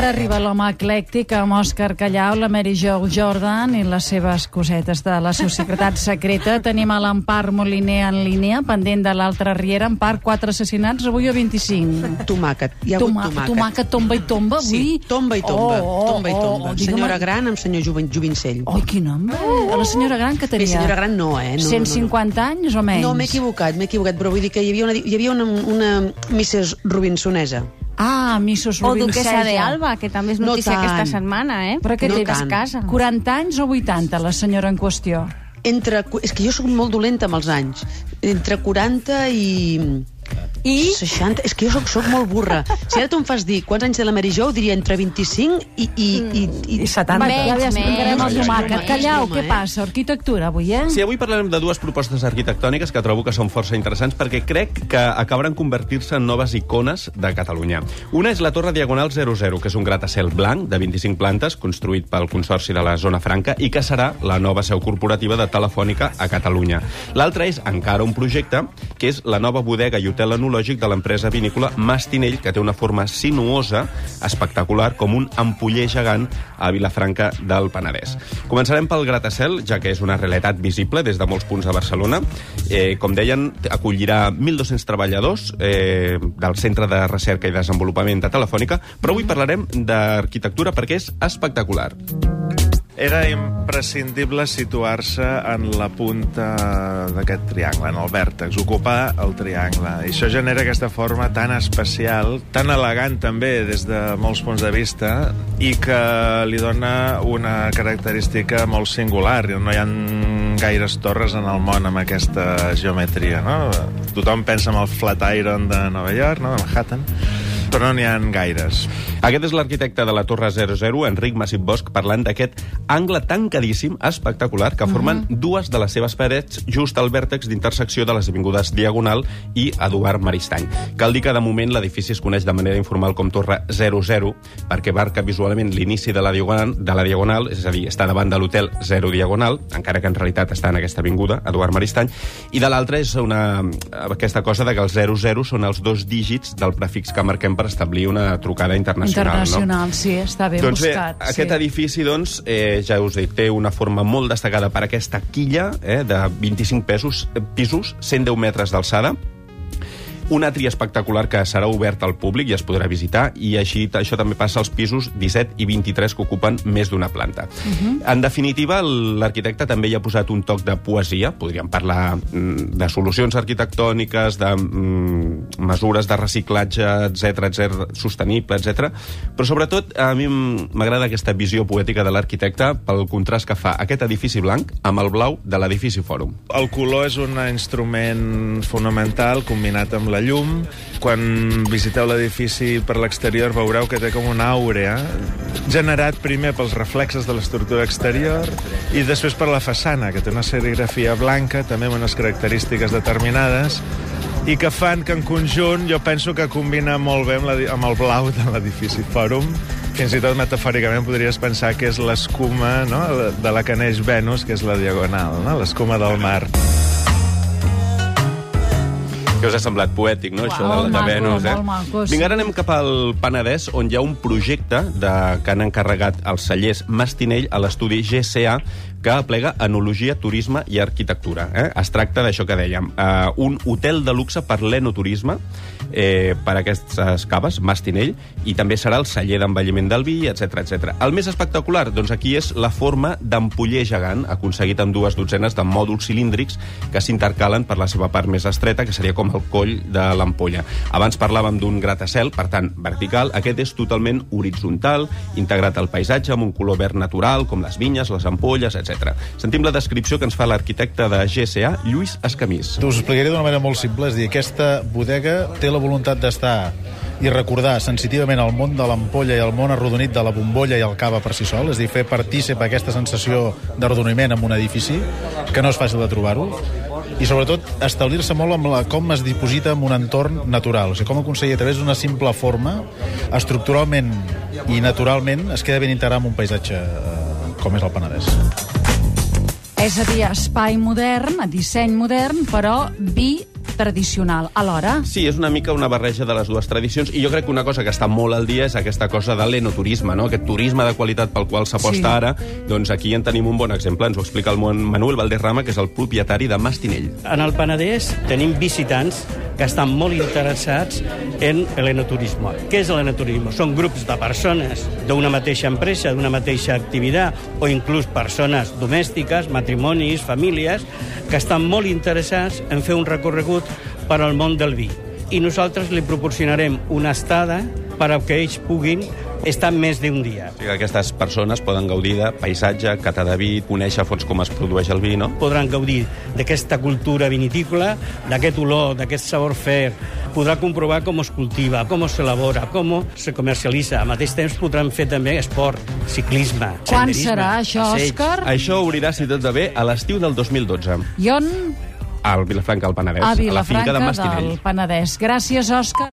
Ara arriba l'home eclèctic amb Òscar Callau, la Mary Jo Jordan i les seves cosetes de la societat secreta. Tenim a l'Empar Moliner en línia, pendent de l'altra riera. Empar, quatre assassinats, avui o 25? Tomàquet. Hi ha Toma, hagut tomàquet. tomàquet, tomba i tomba, avui? Sí, tomba i tomba. Oh, oh, tomba i oh, tomba. oh, digue'm- senyora gran amb senyor Jovin, Jovincell. Ai, quin nom, eh? La senyora gran que tenia... Bé, senyora gran no, eh? No, 150 anys o menys? No, m'he equivocat, m'he equivocat, però vull dir que hi havia una, hi havia una, una Mrs. Robinsonesa. Ah, Missos O duquesa de Alba, que també és No notícia tant. aquesta setmana, eh? Però què No té? tant. casa. 40 anys o 80, la senyora en qüestió? Entre, és que jo sóc molt dolenta amb els anys. Entre 40 i... I? 60, és que jo soc, soc molt burra. Si ara tu em fas dir quants anys té la Mary Jo, diria entre 25 i... I, i, i, I 70. Menys, ja explicarem el menys. Callau, què eh? passa? Arquitectura, avui, eh? Sí, avui parlarem de dues propostes arquitectòniques que trobo que són força interessants perquè crec que acabaran convertir-se en noves icones de Catalunya. Una és la Torre Diagonal 00, que és un gratacel blanc de 25 plantes construït pel Consorci de la Zona Franca i que serà la nova seu corporativa de Telefònica a Catalunya. L'altra és encara un projecte que és la nova bodega i hotel enològic de l'empresa vinícola Mastinell, que té una forma sinuosa, espectacular, com un ampoller gegant a Vilafranca del Penedès. Començarem pel gratacel, ja que és una realitat visible des de molts punts de Barcelona. Eh, com deien, acollirà 1.200 treballadors eh, del Centre de Recerca i Desenvolupament de Telefònica, però avui parlarem d'arquitectura perquè és espectacular. Era imprescindible situar-se en la punta d'aquest triangle, en el vèrtex, ocupar el triangle. I això genera aquesta forma tan especial, tan elegant també des de molts punts de vista, i que li dona una característica molt singular. No hi ha gaires torres en el món amb aquesta geometria, no? Tothom pensa en el Flatiron de Nova York, no? de Manhattan, però no n'hi ha gaires. Aquest és l'arquitecte de la Torre 00, Enric Massip Bosch, parlant d'aquest angle tancadíssim, espectacular, que formen dues de les seves parets just al vèrtex d'intersecció de les avingudes Diagonal i Eduard Maristany. Cal dir que, de moment, l'edifici es coneix de manera informal com Torre 00, perquè marca visualment l'inici de, la diagonal, de la Diagonal, és a dir, està davant de l'hotel 0 Diagonal, encara que en realitat està en aquesta avinguda, Eduard Maristany, i de l'altra és una, aquesta cosa de que els 00 són els dos dígits del prefix que marquem per establir una trucada internacional. Internacional, no? sí, està ben doncs bé, buscat. aquest sí. edifici, doncs, eh, ja us dic, té una forma molt destacada per aquesta quilla eh, de 25 pesos, pisos, 110 metres d'alçada, un atri espectacular que serà obert al públic i es podrà visitar, i així això també passa als pisos 17 i 23 que ocupen més d'una planta. Uh -huh. En definitiva, l'arquitecte també hi ha posat un toc de poesia, podríem parlar mm, de solucions arquitectòniques, de mm, mesures de reciclatge, etc etc sostenible, etc. Però sobretot a mi m'agrada aquesta visió poètica de l'arquitecte pel contrast que fa aquest edifici blanc amb el blau de l'edifici Fòrum. El color és un instrument fonamental combinat amb la llum. Quan visiteu l'edifici per l'exterior veureu que té com una àurea generat primer pels reflexes de l'estructura exterior i després per la façana, que té una serigrafia blanca, també amb unes característiques determinades, i que fan que en conjunt jo penso que combina molt bé amb, la, amb el blau de l'edifici Fòrum. Fins i tot metafòricament podries pensar que és l'escuma no? de la que neix Venus, que és la diagonal, no? l'escuma del mar. Que us ha semblat poètic, no, això Molt de, de maco, Venus, eh? molt maco, sí. Vinga, ara anem cap al Penedès, on hi ha un projecte de, que han encarregat els cellers Mastinell a l'estudi GCA, que aplega enologia, turisme i arquitectura. Eh? Es tracta d'això que dèiem, uh, un hotel de luxe per l'enoturisme, eh, per aquestes caves, Mastinell, i també serà el celler d'envelliment del vi, etc etc. El més espectacular, doncs aquí és la forma d'ampoller gegant, aconseguit amb dues dotzenes de mòduls cilíndrics que s'intercalen per la seva part més estreta, que seria com el coll de l'ampolla. Abans parlàvem d'un gratacel, per tant, vertical. Aquest és totalment horitzontal, integrat al paisatge, amb un color verd natural, com les vinyes, les ampolles, etc. Sentim la descripció que ens fa l'arquitecte de GCA, Lluís Escamís. Us ho explicaré d'una manera molt simple, és dir, aquesta bodega té la voluntat d'estar i recordar sensitivament el món de l'ampolla i el món arrodonit de la bombolla i el cava per si sol, és a dir, fer partícip aquesta sensació d'arrodoniment en un edifici, que no és fàcil de trobar-ho, i sobretot establir-se molt amb la, com es diposita en un entorn natural, o sigui, com aconseguir a través d'una simple forma, estructuralment i naturalment es queda ben integrat en un paisatge eh, com és el Penedès. És a dir, espai modern, disseny modern, però vi tradicional. Alhora, Sí, és una mica una barreja de les dues tradicions i jo crec que una cosa que està molt al dia és aquesta cosa de l'enoturisme, no? aquest turisme de qualitat pel qual s'aposta Sí. ara. Doncs aquí en tenim un bon exemple, ens ho explica el Manuel Valderrama, que és el propietari de Mastinell. En el Penedès tenim visitants que estan molt interessats en l'enoturisme. Què és l'enoturisme? Són grups de persones d'una mateixa empresa, d'una mateixa activitat, o inclús persones domèstiques, matrimonis, famílies, que estan molt interessats en fer un recorregut per al món del vi. I nosaltres li proporcionarem una estada per a que ells puguin estar més d'un dia. O sigui, aquestes persones poden gaudir de paisatge, cata de vi, conèixer a fons com es produeix el vi, no? podran gaudir d'aquesta cultura vinitícola, d'aquest olor, d'aquest sabor fer, podrà comprovar com es cultiva, com s'elabora, com se comercialitza. Al mateix temps podran fer també esport, ciclisme, quan serà això, passeig. Òscar? Això obrirà, si tot va bé, a l'estiu del 2012, I on? al Vilafranca del Penedès, A a la finca Vilafranca de Mastinell. del Penedès. Gràcies, Òscar.